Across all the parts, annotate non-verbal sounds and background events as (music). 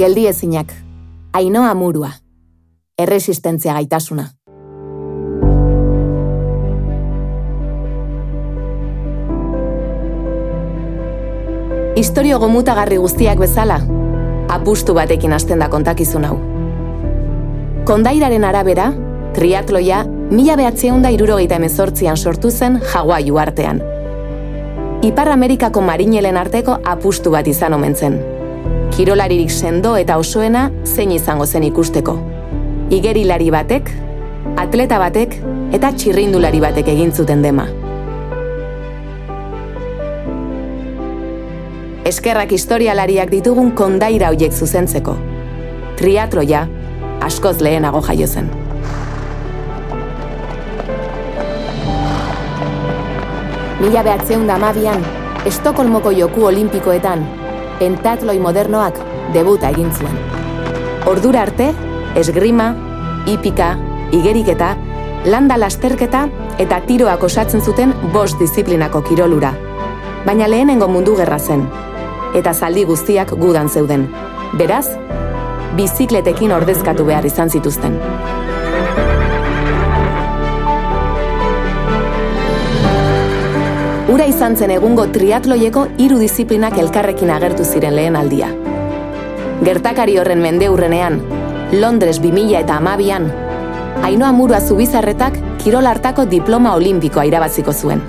geldi ezinak, ainoa murua, erresistentzia gaitasuna. Historio gomutagarri guztiak bezala, apustu batekin hasten da kontakizun hau. Kondairaren arabera, triatloia mila behatzeunda irurogeita emezortzian sortu zen Hawaii artean. Ipar Amerikako marinelen arteko apustu bat izan omen zen. Kirolaririk sendo eta osoena zein izango zen ikusteko. Igerilari batek, atleta batek eta txirrindulari batek egin zuten dema. Eskerrak historialariak ditugun kondaira hoiek zuzentzeko. Triatloia askoz lehenago jaio zen. Mila behatzeun da amabian, Estokolmoko joku olimpikoetan, pentatloi modernoak debuta egin zuen. Ordura arte, esgrima, hipika, igeriketa, landa lasterketa eta tiroak osatzen zuten bost disiplinako kirolura. Baina lehenengo mundu gerra zen, eta zaldi guztiak gudan zeuden. Beraz, bizikletekin ordezkatu behar izan zituzten. Ura izan zen egungo triatloieko hiru disiplinak elkarrekin agertu ziren lehen aldia. Gertakari horren mende urrenean, Londres 2000 eta amabian, Ainoa Murua Zubizarretak kirol hartako diploma olimpikoa irabaziko zuen.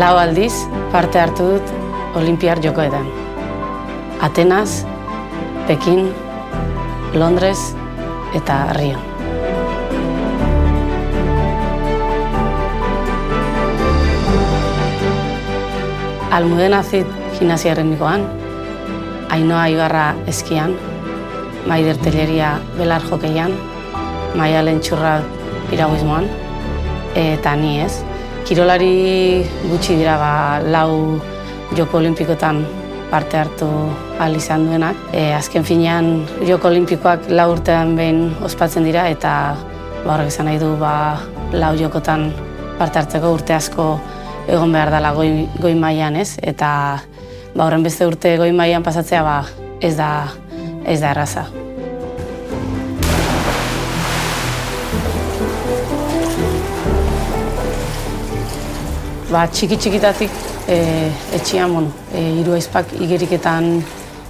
Lau aldiz parte hartu dut olimpiar jokoetan. Atenas, Pekin, Londres eta Rio. Almudena zit gimnasiaren nikoan, Ainoa Ibarra eskian, Maider Telleria belar jokeian, Maia Lentxurra piraguizmoan, eta ni ez. Kirolari gutxi dira ba, lau joko olimpikotan parte hartu ahal izan duenak. E, azken finean joko olimpikoak lau urtean behin ospatzen dira eta ba, horrek izan nahi du ba, lau jokotan parte hartzeko urte asko egon behar dela goi, goi mailan ez, eta ba, horren beste urte goi mailan pasatzea ba, ez da ez da erraza. Ba, txiki txikitatik e, etxian, bueno, e, hiru aizpak igeriketan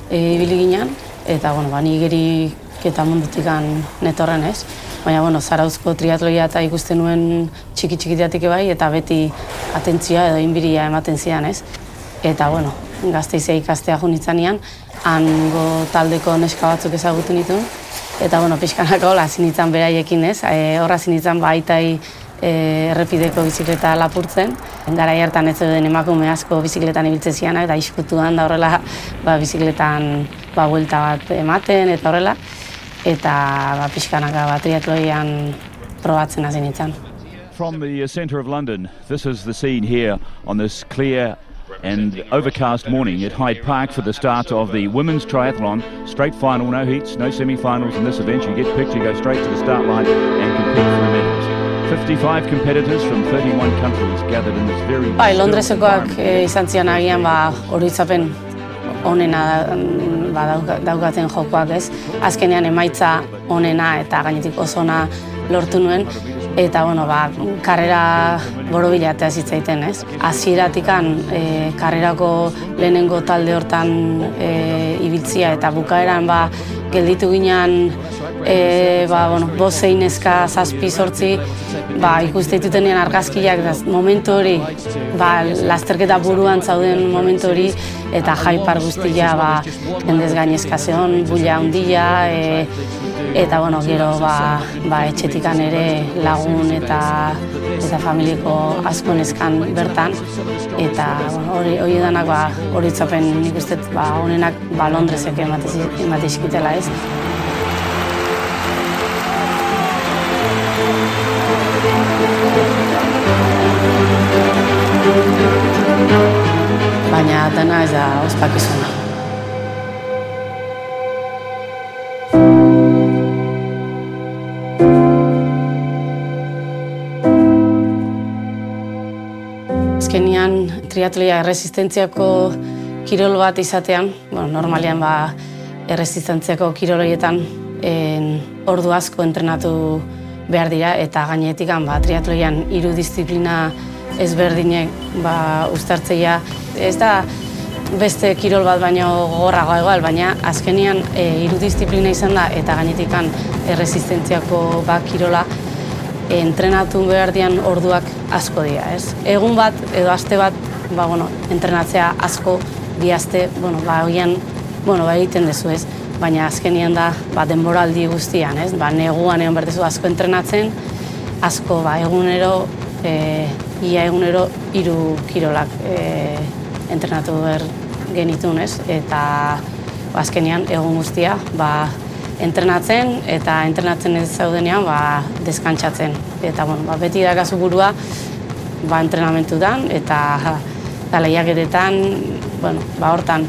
e, ibili ginen, eta bueno, ba, ni igeriketa mundutikan netorren ez. Baina, bueno, zarauzko triatloia eta ikusten nuen txiki txikitatik bai, eta beti atentzia edo inbiria ematen zidan, ez? Eta, bueno, gazteizea ikastea junitzanean, hango taldeko neska batzuk ezagutu nitu, eta, bueno, pixkanako hola zinitzen beraiekin, ez? E, horra zinitzen ba, aitai e, errepideko bizikleta lapurtzen. Gara hartan ez zeuden emakume asko bizikletan ibiltzen zianak, eta iskutuan da horrela ba, bizikletan ba, buelta bat ematen, eta horrela eta ba, pixkanaka ba, triatloian probatzen hasi nintzen. From the centre of London, this is the scene here on this clear and overcast morning at Hyde Park for the start of the women's triathlon. Straight final, no heats, no semi-finals in this event. You get picked, you go straight to the start line and compete for the medals. 55 competitors from 31 countries gathered in this very... Bai, Londresekoak eh, izan zian agian ba, horitzapen onena ba, daukaten jokoak ez. Azkenean emaitza onena eta gainetik oso ona lortu nuen. Eta, bueno, ba, karrera boro bilatea zitzaiten, ez? Azieratikan e, karrerako lehenengo talde hortan e, ibiltzia eta bukaeran ba, gelditu ginean e, ba, bueno, bozein ezka zazpi sortzi ba, ikuste ditutenean argazkiak da, momentu hori ba, lasterketa buruan zauden momentu hori eta jaipar guztia ba, endez gainezka zeon, bulla handia e, eta bueno, gero ba, ba, etxetikan ere lagun eta eta familiko asko neskan bertan eta hori bueno, hori danak ba, hori itzapen nik uste ba, honenak ba, Londresek ematizkitela ez. Baina dena ez da ospakizuna. Azkenian triatloia resistentziako kirol bat izatean, bueno, normalian ba, erresistentziako kiroloietan en, ordu asko entrenatu behar dira eta gainetik ba, triatloian hiru disiplina ezberdinek ba, ustartzeia. Ez da beste kirol bat baino gogorrago egoal, baina azkenian e, hiru disiplina izan da eta gainetik erresistentziako ba, kirola entrenatu behar dian orduak asko dira. Ez? Egun bat edo aste bat ba, bueno, entrenatzea asko bi aste, bueno, ba, bueno, ba, egiten dezu ez baina azkenian da ba, denboraldi guztian, ez? Ba, neguan egon berdezu asko entrenatzen, asko ba, egunero, e, ia egunero hiru kirolak e, entrenatu behar genitun, ez? Eta ba, azkenian egun guztia ba, entrenatzen eta entrenatzen ez zaudenean ba, deskantsatzen. Eta bueno, ba, beti dakazu burua ba, entrenamentutan eta da lehiaketetan, bueno, ba, hortan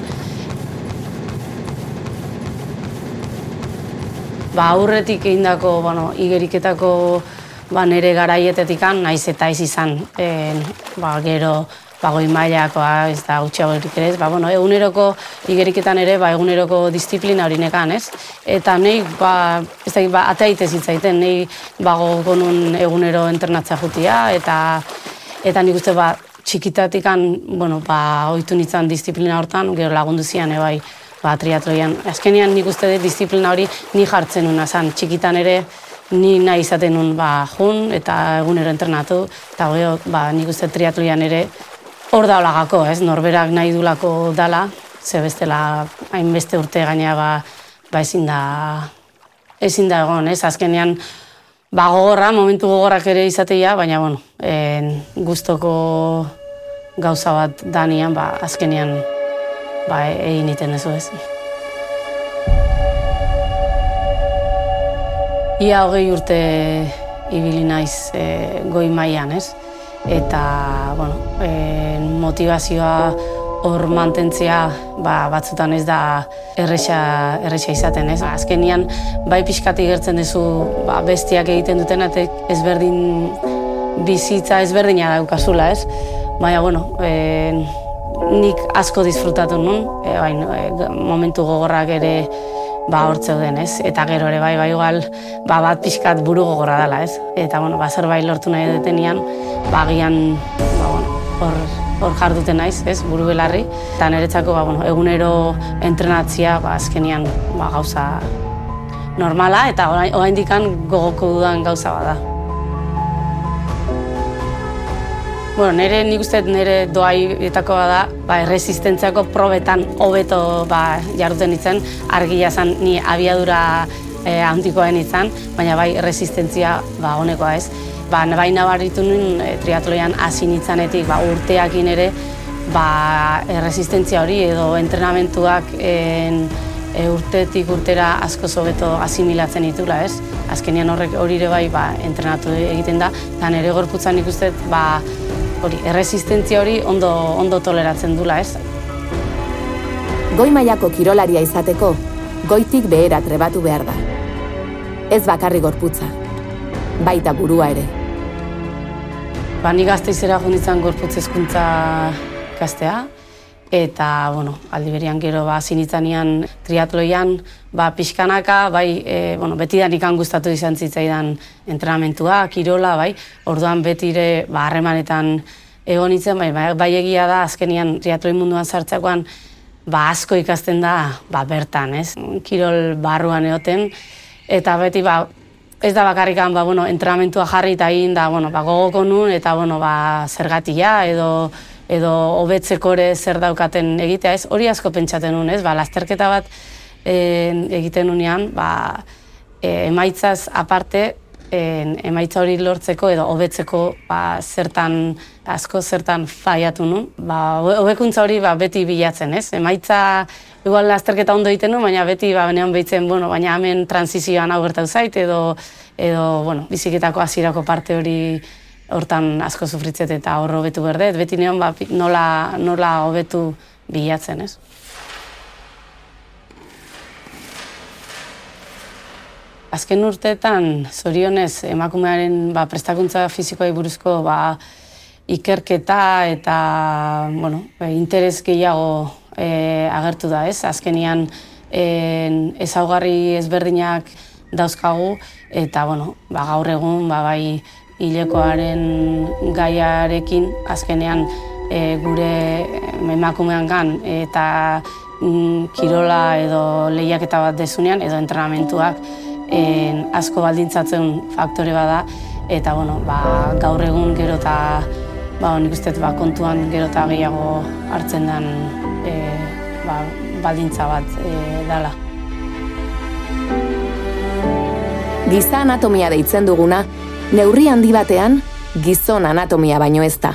ba, aurretik egindako, bueno, igeriketako ba, nere garaietetik naiz eta ez izan, e, ba, gero, ba, goi mailakoa, ez da, utxe ere, ba, bueno, eguneroko igeriketan ere, ba, eguneroko disiplina hori nekan, ez? Eta nahi, ba, ez da, ba, ateaitez hitzaiten, nahi, ba, gogonun egunero entrenatza jutia, eta, eta nik uste, ba, txikitatikan, bueno, ba, oitu nintzen disiplina hortan, gero lagundu zian, ebai, ba, triatloian. Azkenean nik uste dut disiplina hori ni jartzen nuna zan. Txikitan ere ni nahi izaten nun ba, jun eta egunero entrenatu. Eta gero, ba, nik uste triatloian ere hor da olagako, ez? Norberak nahi dulako dala, ze bestela hainbeste urte gaina ba, ba ezin da ezin da egon, ez? Azkenean ba gogorra, momentu gogorrak ere izateia, baina bueno, en, gustoko gauza bat danian, ba, azkenean ba, egin iten ez ez. Ia hogei urte ibili naiz e, goi mailan, ez? Eta, bueno, e, motivazioa hor mantentzea ba, batzutan ez da erresa, erresa izaten, ez? Azkenian, bai pixkati gertzen duzu ba, bestiak egiten duten, eta ezberdin bizitza ezberdina daukazula, ez? Baina, bueno, e, nik asko disfrutatu nun, e, bai, e, momentu gogorrak ere ba hortze den, ez? Eta gero ere bai, bai igual, ba bat pixkat buru gogorra dela, ez? Eta bueno, ba zerbait lortu nahi detenian, ba agian, ba bueno, hor hor jarduten naiz, ez? Buru belarri eta niretzako ba bueno, egunero entrenatzia, ba azkenian, ba gauza normala eta oraindikan gogoko dudan gauza bada. Bueno, nire nik uste nire doaietako da, ba, erresistentziako probetan hobeto ba, jarruten ditzen, argia zan ni abiadura e, antikoen izan, baina bai erresistentzia ba, honekoa ez. Ba, bai nabaritu nuen e, triatloian hasi nitzanetik ba, urteakin ere ba, erresistentzia hori edo entrenamentuak en, e, urtetik urtera asko hobeto asimilatzen ditula, ez? Azkenean horrek hori ere bai ba, entrenatu egiten da, eta nire gorputzan ikusten ba, hori, erresistentzia hori ondo, ondo toleratzen dula, ez? Goi mailako kirolaria izateko, goitik behera trebatu behar da. Ez bakarri gorputza, baita burua ere. Ba, ni gazte izera gorputz ezkuntza gaztea, eta, bueno, aldi berian gero, ba, zinitzanean triatloian, ba, pixkanaka, bai, e, bueno, beti da nikan gustatu izan zitzaidan entrenamentua, kirola, bai, orduan betire, ba, harremanetan egon itzen, bai, bai, bai, egia da, azkenian triatloi munduan sartzakoan, ba, asko ikasten da, ba, bertan, ez, kirol barruan egoten, eta beti, ba, Ez da bakarrikan, ba, bueno, entrenamentua jarri eta egin da, bueno, ba, gogoko nun, eta, bueno, ba, zergatia, edo, edo hobetzeko ere zer daukaten egitea, ez? Hori asko pentsaten nun, ez? Ba, lasterketa bat e, egiten unean, ba, e, emaitzaz aparte, e, emaitza hori lortzeko edo hobetzeko ba, zertan asko zertan faiatu nun. Ba, hobekuntza hori ba, beti bilatzen, ez? Emaitza igual lasterketa ondo egiten nun, baina beti ba, benean behitzen, bueno, baina hemen transizioan hau gertatu zait, edo, edo bueno, biziketako hasierako parte hori hortan asko sufritzet eta hor hobetu berdet, beti neon ba, nola, nola hobetu bilatzen, ez? Azken urteetan, zorionez, emakumearen ba, prestakuntza fizikoa buruzko ba, ikerketa eta bueno, interes gehiago e, agertu da, ez? Azkenian en, ezaugarri ezberdinak dauzkagu, eta bueno, ba, gaur egun ba, bai hilekoaren gaiarekin azkenean e, gure emakumean gan eta mm, kirola edo lehiaketa bat dezunean edo entrenamentuak en, asko baldintzatzen faktore bada eta bueno, ba, gaur egun gero eta ba, nik uste ba, kontuan gero eta gehiago hartzen den e, ba, baldintza bat e, dela. Giza anatomia deitzen duguna, neurri handi batean, gizon anatomia baino ez da.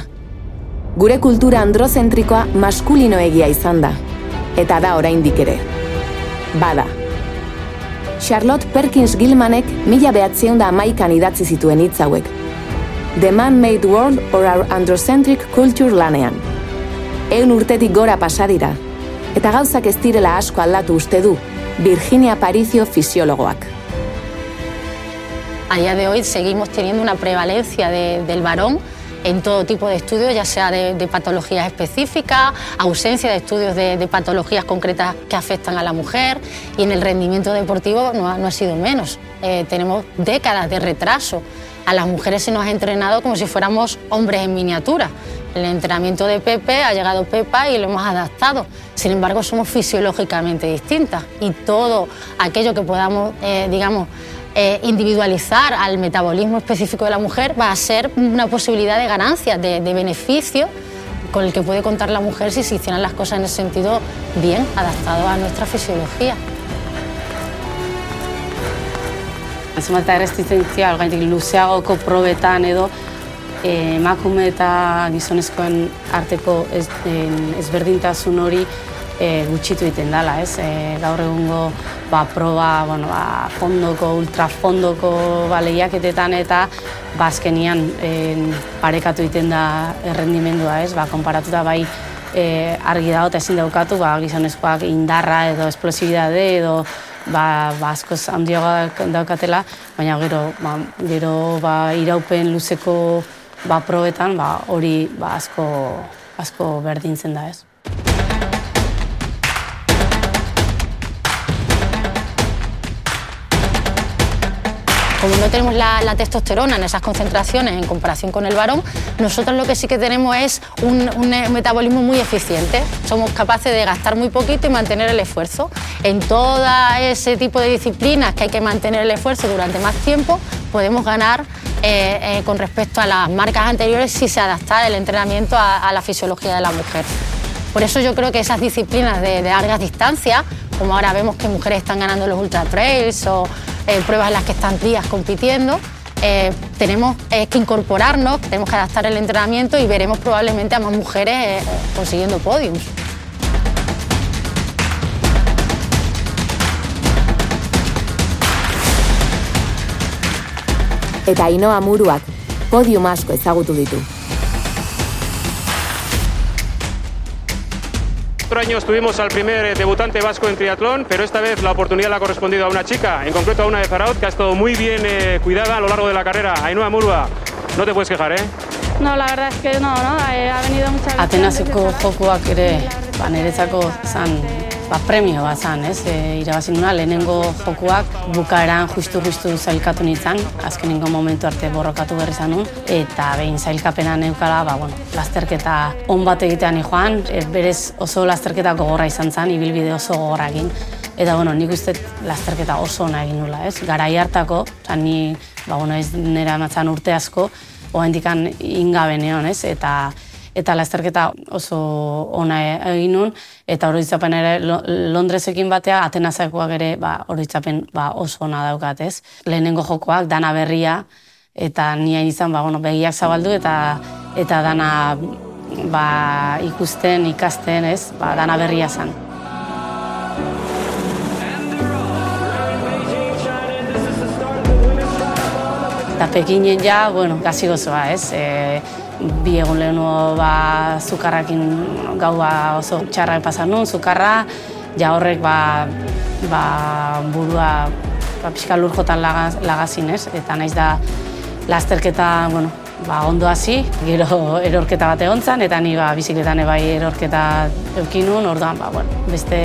Gure kultura androzentrikoa maskulino egia izan da, eta da oraindik ere. Bada. Charlotte Perkins Gilmanek mila behatzeun da amaikan idatzi zituen hitz hauek. The Man-Made World or Our Androcentric Culture lanean. Eun urtetik gora pasadira, eta gauzak ez direla asko aldatu uste du, Virginia Paricio fisiologoak. A día de hoy seguimos teniendo una prevalencia de, del varón en todo tipo de estudios, ya sea de, patologías específicas, ausencia de estudios de, patologías concretas que afectan a la mujer y en el rendimiento deportivo no ha, no ha sido menos. Eh, tenemos décadas de retraso. A las mujeres se nos ha entrenado como si fuéramos hombres en miniatura. El entrenamiento de Pepe ha llegado Pepa y lo hemos adaptado. Sin embargo, somos fisiológicamente distintas y todo aquello que podamos, eh, digamos, eh, individualizar al metabolismo específico de la mujer va a ser una posibilidad de ganancia, de, beneficio con el que puede contar la mujer si se hicieran las cosas en ese sentido bien, adaptado a nuestra fisiología. Erresistentzia, gaitik luzeagoko probetan edo eh, emakume eta gizonezkoen arteko ez, ezberdintasun hori e, gutxitu egiten dela, ez? E, gaur egungo ba, proba, bueno, ba, fondoko, ultrafondoko ba, lehiaketetan eta ba, parekatu egiten da errendimendua, ez? Ba, konparatuta bai e, argi dago eta ezin daukatu, ba, gizonezkoak indarra edo esplosibidade edo ba, ba askoz handiagoak daukatela, baina gero, ba, gero ba, iraupen luzeko ba, probetan ba, hori ba, asko, asko berdintzen da, ez? Como no tenemos la, testosterona en esas concentraciones en comparación con el varón, nosotros lo que sí que tenemos es un, metabolismo muy eficiente. Somos capaces de gastar muy poquito y mantener el esfuerzo. En todo ese tipo de disciplinas que hay que mantener el esfuerzo durante más tiempo, podemos ganar eh, eh, con respecto a las marcas anteriores si se adapta el entrenamiento a, a, la fisiología de la mujer. Por eso yo creo que esas disciplinas de, de largas distancias, como ahora vemos que mujeres están ganando los ultra trails o eh, pruebas en las que están días compitiendo. Eh, tenemos eh, que incorporarnos, tenemos que adaptar el entrenamiento y veremos probablemente a más mujeres eh, consiguiendo podiums. Eta Muruak podium asko ezagutu ditu. Otro año tuvimos al primer debutante vasco en triatlón, pero esta vez la oportunidad la ha correspondido a una chica, en concreto a una de Zaraut, que ha estado muy bien eh, cuidada a lo largo de la carrera. Ainhoa Murua, no te puedes quejar, ¿eh? No, la verdad es que no, ¿no? Ha venido muchas veces. Atenaseko jokuak ere, ba, niretzako zan ba, premio bat zan, ez? E, irabazi nuna, lehenengo jokuak bukaeran justu-justu zailkatu nintzen, azkenengo momentu arte borrokatu berri zanun, eta behin zailkapena neukala, ba, bueno, lasterketa on bat egitean joan, e, berez oso lasterketa gogorra izan zen, ibilbide oso gogorra egin. Eta, bueno, nik uste lasterketa oso ona egin nula, ez? Garai hartako, zan ni, ba, bueno, ez nera ematzen urte asko, oa indikan ingabe neon, ez? Eta, eta lasterketa oso ona egin nun, eta oroitzapen ere Londresekin batea, Atenazakoak ere ba, oroitzapen ba, oso ona daukat, ez? Lehenengo jokoak, dana berria, eta nia izan ba, bueno, begiak zabaldu, eta eta dana ba, ikusten, ikasten, ez? Ba, dana berria zen. Eta Pekinen ja, bueno, gazi gozoa, ez? E, bi egun lehenu ba, zukarrakin gau ba, oso txarrak pasan nun, zukarra, ja horrek ba, ba, burua ba, pixka lur jotan lagaz, lagazin, ez? Eta naiz da lasterketa, bueno, ba, ondo hasi, gero (laughs) erorketa bat egon zan, eta ni ba, bizikletan ebai erorketa eukinun, orduan, ba, bueno, beste,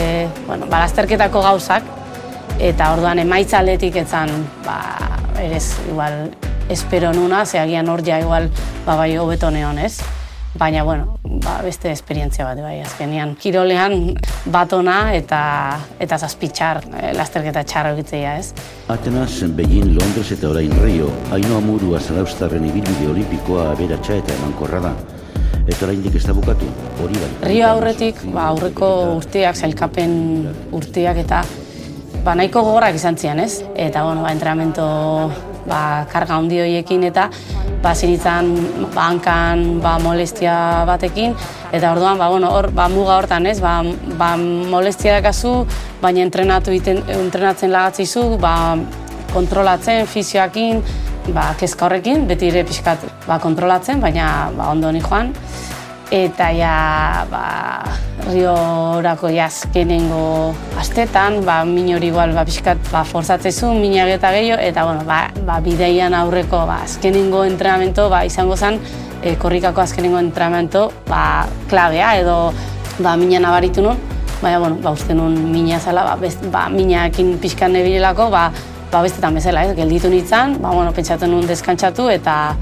bueno, balazterketako gauzak, eta orduan emaitza aldetik etzan, ba, erez, igual, espero nuna, zehagian hor ja, igual, ba, bai, hobeto neon, ez? Baina, bueno, ba, beste esperientzia bat, bai, azkenean. Kirolean batona eta eta zazpitxar, eh, lasterketa txarro egitzea, ez? Atenas, Beijing, Londres eta orain Rio, haino amurua zaraustarren ibilbide olimpikoa aberatxa eta emankorra da. Eta oraindik ez da bukatu, hori bai. Rio aurretik, ba, aurreko urteak, zailkapen urteak eta ba, nahiko gogorak izan zian, ez? Eta, bueno, ba, entrenamento ba, karga handi horiekin eta ba, zinitzen bankan ba, molestia batekin, eta orduan, ba, bueno, hor, ba, muga hortan, ez, ba, ba, molestia dakazu, baina entrenatu iten, entrenatzen lagatzizu, ba, kontrolatzen, fizioakin, ba, kezka horrekin, beti ere pixkat ba, kontrolatzen, baina ba, ondo joan. Eta ja, ba, rio orako jazkenengo astetan, ba, min hori igual, ba, pixkat, ba, forzatzezu, minak eta gehiago, eta, bueno, ba, ba, bideian aurreko, ba, azkenengo entrenamento, ba, izango zen, e, korrikako azkenengo entrenamento, ba, klabea, edo, ba, mina nabaritu nun, baina, bueno, ba, uste nun mina zela, ba, best, ba, minakin pixkan nebilelako, ba, ba, bestetan bezala, ez, gelditu nintzen, ba, bueno, pentsatu nun deskantzatu, eta,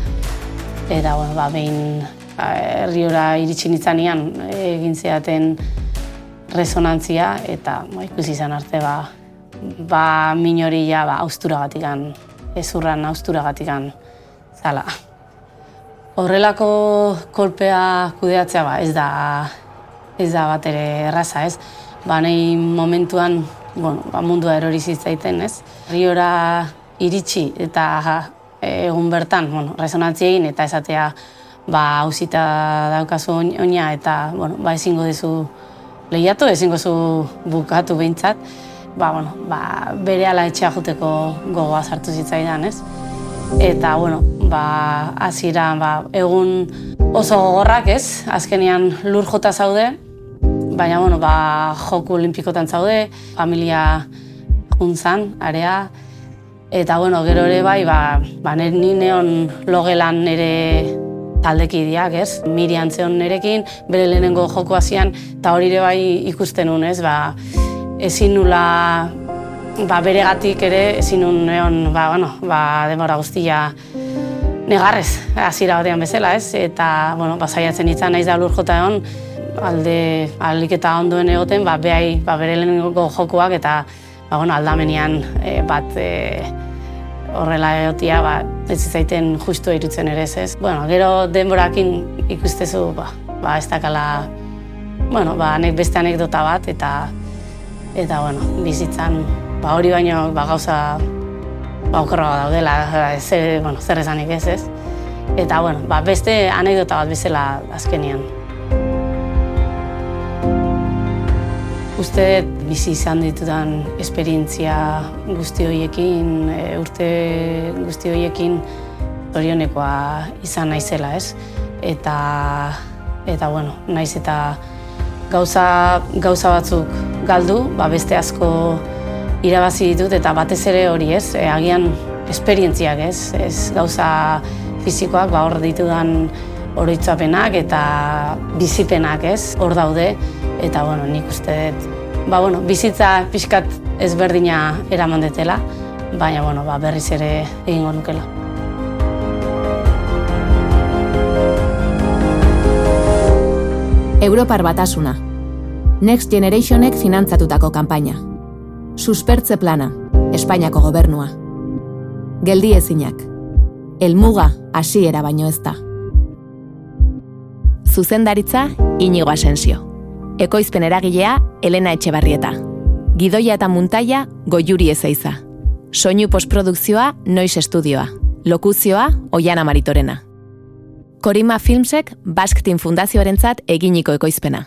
eta, bueno, ba, behin, herriora iritsi nitzanean egin zeaten resonantzia eta ba, ikusi izan arte ba, ba minori ja ba, austura gatikan, ezurran austura gatikan zala. Horrelako kolpea kudeatzea ba, ez da ez da bat ere erraza, ez? Ba, nahi momentuan bueno, ba, mundua erori zitzaiten, ez? Riora iritsi eta egun bertan, bueno, resonantzia egin eta esatea ba, hausita daukazu oina eta, bueno, ba, ezingo dizu lehiatu, ezingo zu bukatu behintzat, ba, bueno, ba, bere ala etxea joteko gogoa sartu zitzaidan, ez? Eta, bueno, ba, azira, ba, egun oso gogorrak, ez? Azkenean lur jota zaude, baina, bueno, ba, joku olimpikotan zaude, familia juntzan, area, eta, bueno, gero ere bai, ba, ba, ni neon logelan ere taldekideak, ez? Mirian zeon nerekin, bere lehenengo joko hasian eta hori ere bai ikusten nun, ez? Ba, ezin nula ba, beregatik ere ezin nun ba, bueno, ba, demora guztia negarrez, hasiera batean bezala, ez? Eta, bueno, ba, saiatzen izan naiz da lur jota egon, alde alik eta ondoen egoten, ba, behai, ba, bere lehenengo jokoak eta ba, bueno, aldamenean e, bat e, horrela egotia, ba, ez zaiten justu irutzen ere ez. Bueno, gero denborakin ikustezu, ba, ba ez dakala, bueno, ba, nek beste anekdota bat, eta, eta, bueno, bizitzan, ba, hori baino, ba, gauza, ba, okorra daudela, ez, bueno, zer esanik ez ez. Eta, bueno, ba, beste anekdota bat bezala azkenian. Uste bizi izan ditudan esperientzia guzti horiekin, e, urte guzti horiekin zorionekoa izan naizela, ez? Eta, eta bueno, naiz eta gauza, gauza batzuk galdu, ba beste asko irabazi ditut eta batez ere hori, ez? E, agian esperientziak, ez? Ez gauza fizikoak, ba hor ditudan oroitzapenak eta bizipenak, ez? Hor daude eta bueno, nik uste dut ba, bueno, bizitza pixkat ezberdina eraman detela, baina bueno, ba, berriz ere egingo nukela. Europar Batasuna. Next Generationek finantzatutako kanpaina. Suspertze plana. Espainiako gobernua. Geldi ezinak. Elmuga hasiera baino ez da. Zuzendaritza Inigo Asensio. Ekoizpen eragilea Elena Etxebarrieta. Gidoia eta muntaia Goiuri Ezeiza. Soinu postprodukzioa Noiz Estudioa. Lokuzioa Oiana Maritorena. Korima Filmsek Basktin Fundazioarentzat eginiko ekoizpena.